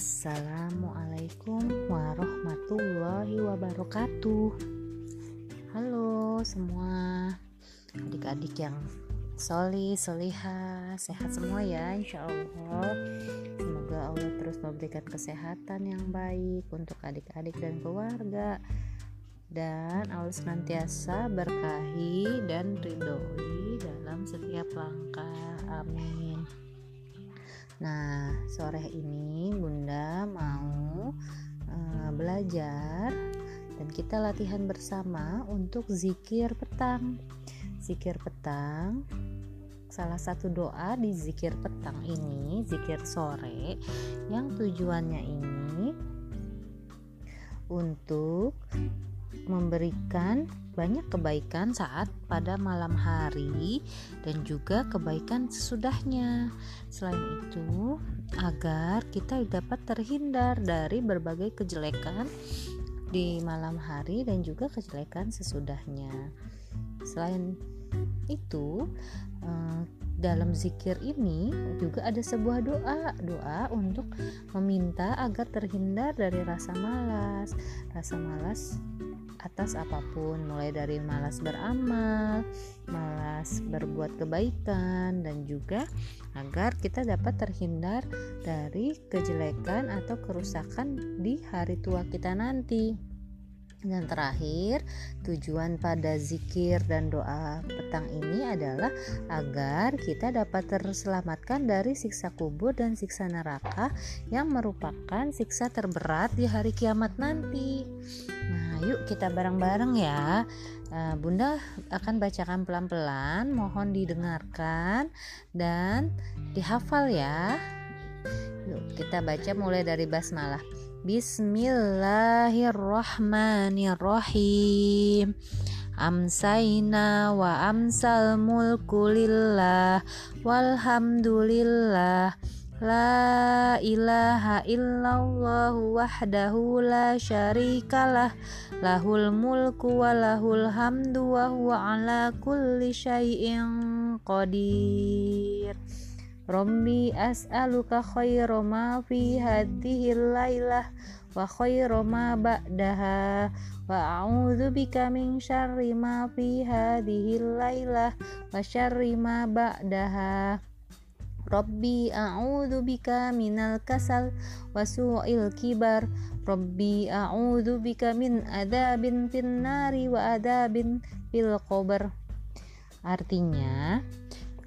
Assalamualaikum warahmatullahi wabarakatuh. Halo semua adik-adik yang soli, soliha, sehat semua ya insya Allah. Semoga Allah terus memberikan kesehatan yang baik untuk adik-adik dan keluarga dan Allah senantiasa berkahi dan ridhoi dalam setiap langkah. Amin. Nah, sore ini Bunda mau uh, belajar dan kita latihan bersama untuk zikir petang. Zikir petang salah satu doa di zikir petang ini, zikir sore yang tujuannya ini untuk memberikan banyak kebaikan saat pada malam hari dan juga kebaikan sesudahnya. Selain itu, agar kita dapat terhindar dari berbagai kejelekan di malam hari dan juga kejelekan sesudahnya. Selain itu, eh, dalam zikir ini juga ada sebuah doa, doa untuk meminta agar terhindar dari rasa malas. Rasa malas atas apa pun, mulai dari malas beramal, malas berbuat kebaikan, dan juga agar kita dapat terhindar dari kejelekan atau kerusakan di hari tua kita nanti. Dan terakhir, tujuan pada zikir dan doa petang ini adalah agar kita dapat terselamatkan dari siksa kubur dan siksa neraka yang merupakan siksa terberat di hari kiamat nanti. Yuk kita bareng-bareng ya. Eh, Bunda akan bacakan pelan-pelan, mohon didengarkan dan dihafal ya. Yuk, kita baca mulai dari basmalah. Bismillahirrahmanirrahim Amsayna wa amsal mulku lillah Walhamdulillah La ilaha illallah wahdahu la syarikalah. Lahul mulku wa lahul hamdu wa huwa ala kulli syai'in qadir. Rombi as'aluka khairu ma fi hadhihi lailah wa khairu ma ba'daha wa a'udzu bika min syarri ma fi hadhihi lailah wa syarri ma ba'daha Rabbi a'udzu bika minal kasal wa su'il kibar Rabbi a'udzu bika min adzabin finnari wa adzabin fil qabr Artinya,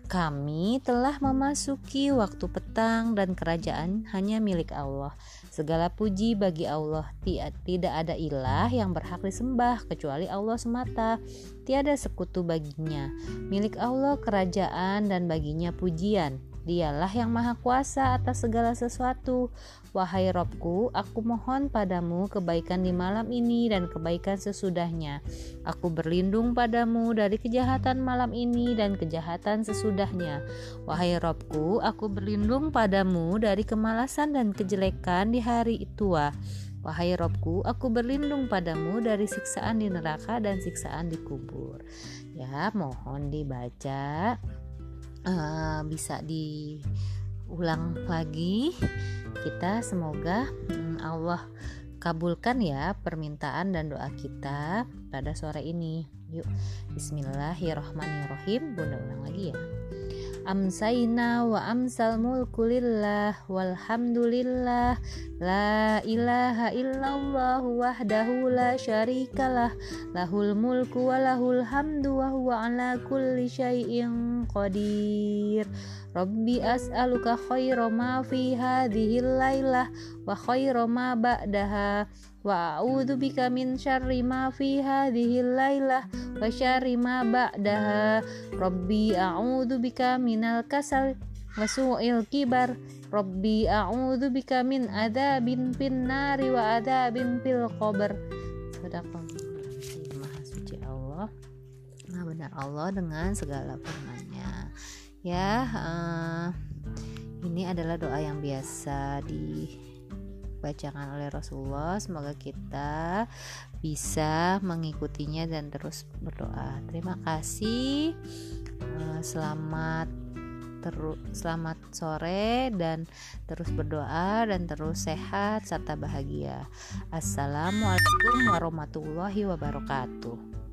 kami telah memasuki waktu petang dan kerajaan hanya milik Allah. Segala puji bagi Allah. Tidak ada ilah yang berhak disembah kecuali Allah semata. Tiada sekutu baginya. Milik Allah kerajaan dan baginya pujian. Dialah yang maha kuasa atas segala sesuatu. Wahai Robku, aku mohon padamu kebaikan di malam ini dan kebaikan sesudahnya. Aku berlindung padamu dari kejahatan malam ini dan kejahatan sesudahnya. Wahai Robku, aku berlindung padamu dari kemalasan dan kejelekan di hari tua. Wahai Robku, aku berlindung padamu dari siksaan di neraka dan siksaan di kubur. Ya, mohon dibaca uh, bisa diulang lagi. Kita semoga um, Allah kabulkan ya permintaan dan doa kita pada sore ini. Yuk Bismillahirrohmanirrohim bunda ulang lagi ya Amsayna wa amsal mulku lillah walhamdulillah. La ilaha illallah wahdahu la syarikalah. Lahul mulku wa lahul hamdu wa huwa ala kulli syai'in qadir. Rabbi as'aluka khairu ma fi hadhihi lailah wa khairu ma ba'daha. Wa a'udzu bika min syarri ma fi hadhihi lailah wa syarri ma ba'daha rabbi a'udzu bika minal kasal wa su'il kibar. Rabbi a'udzu bika min adzabin fin nari wa adzabin fil qabr. Sedekah maha suci Allah. Maha benar Allah dengan segala firman-Nya ya uh, ini adalah doa yang biasa di dibacakan oleh Rasulullah. Semoga kita bisa mengikutinya dan terus berdoa. Terima kasih. Eh, selamat terus selamat sore dan terus berdoa dan terus sehat serta bahagia. Assalamualaikum warahmatullahi wabarakatuh.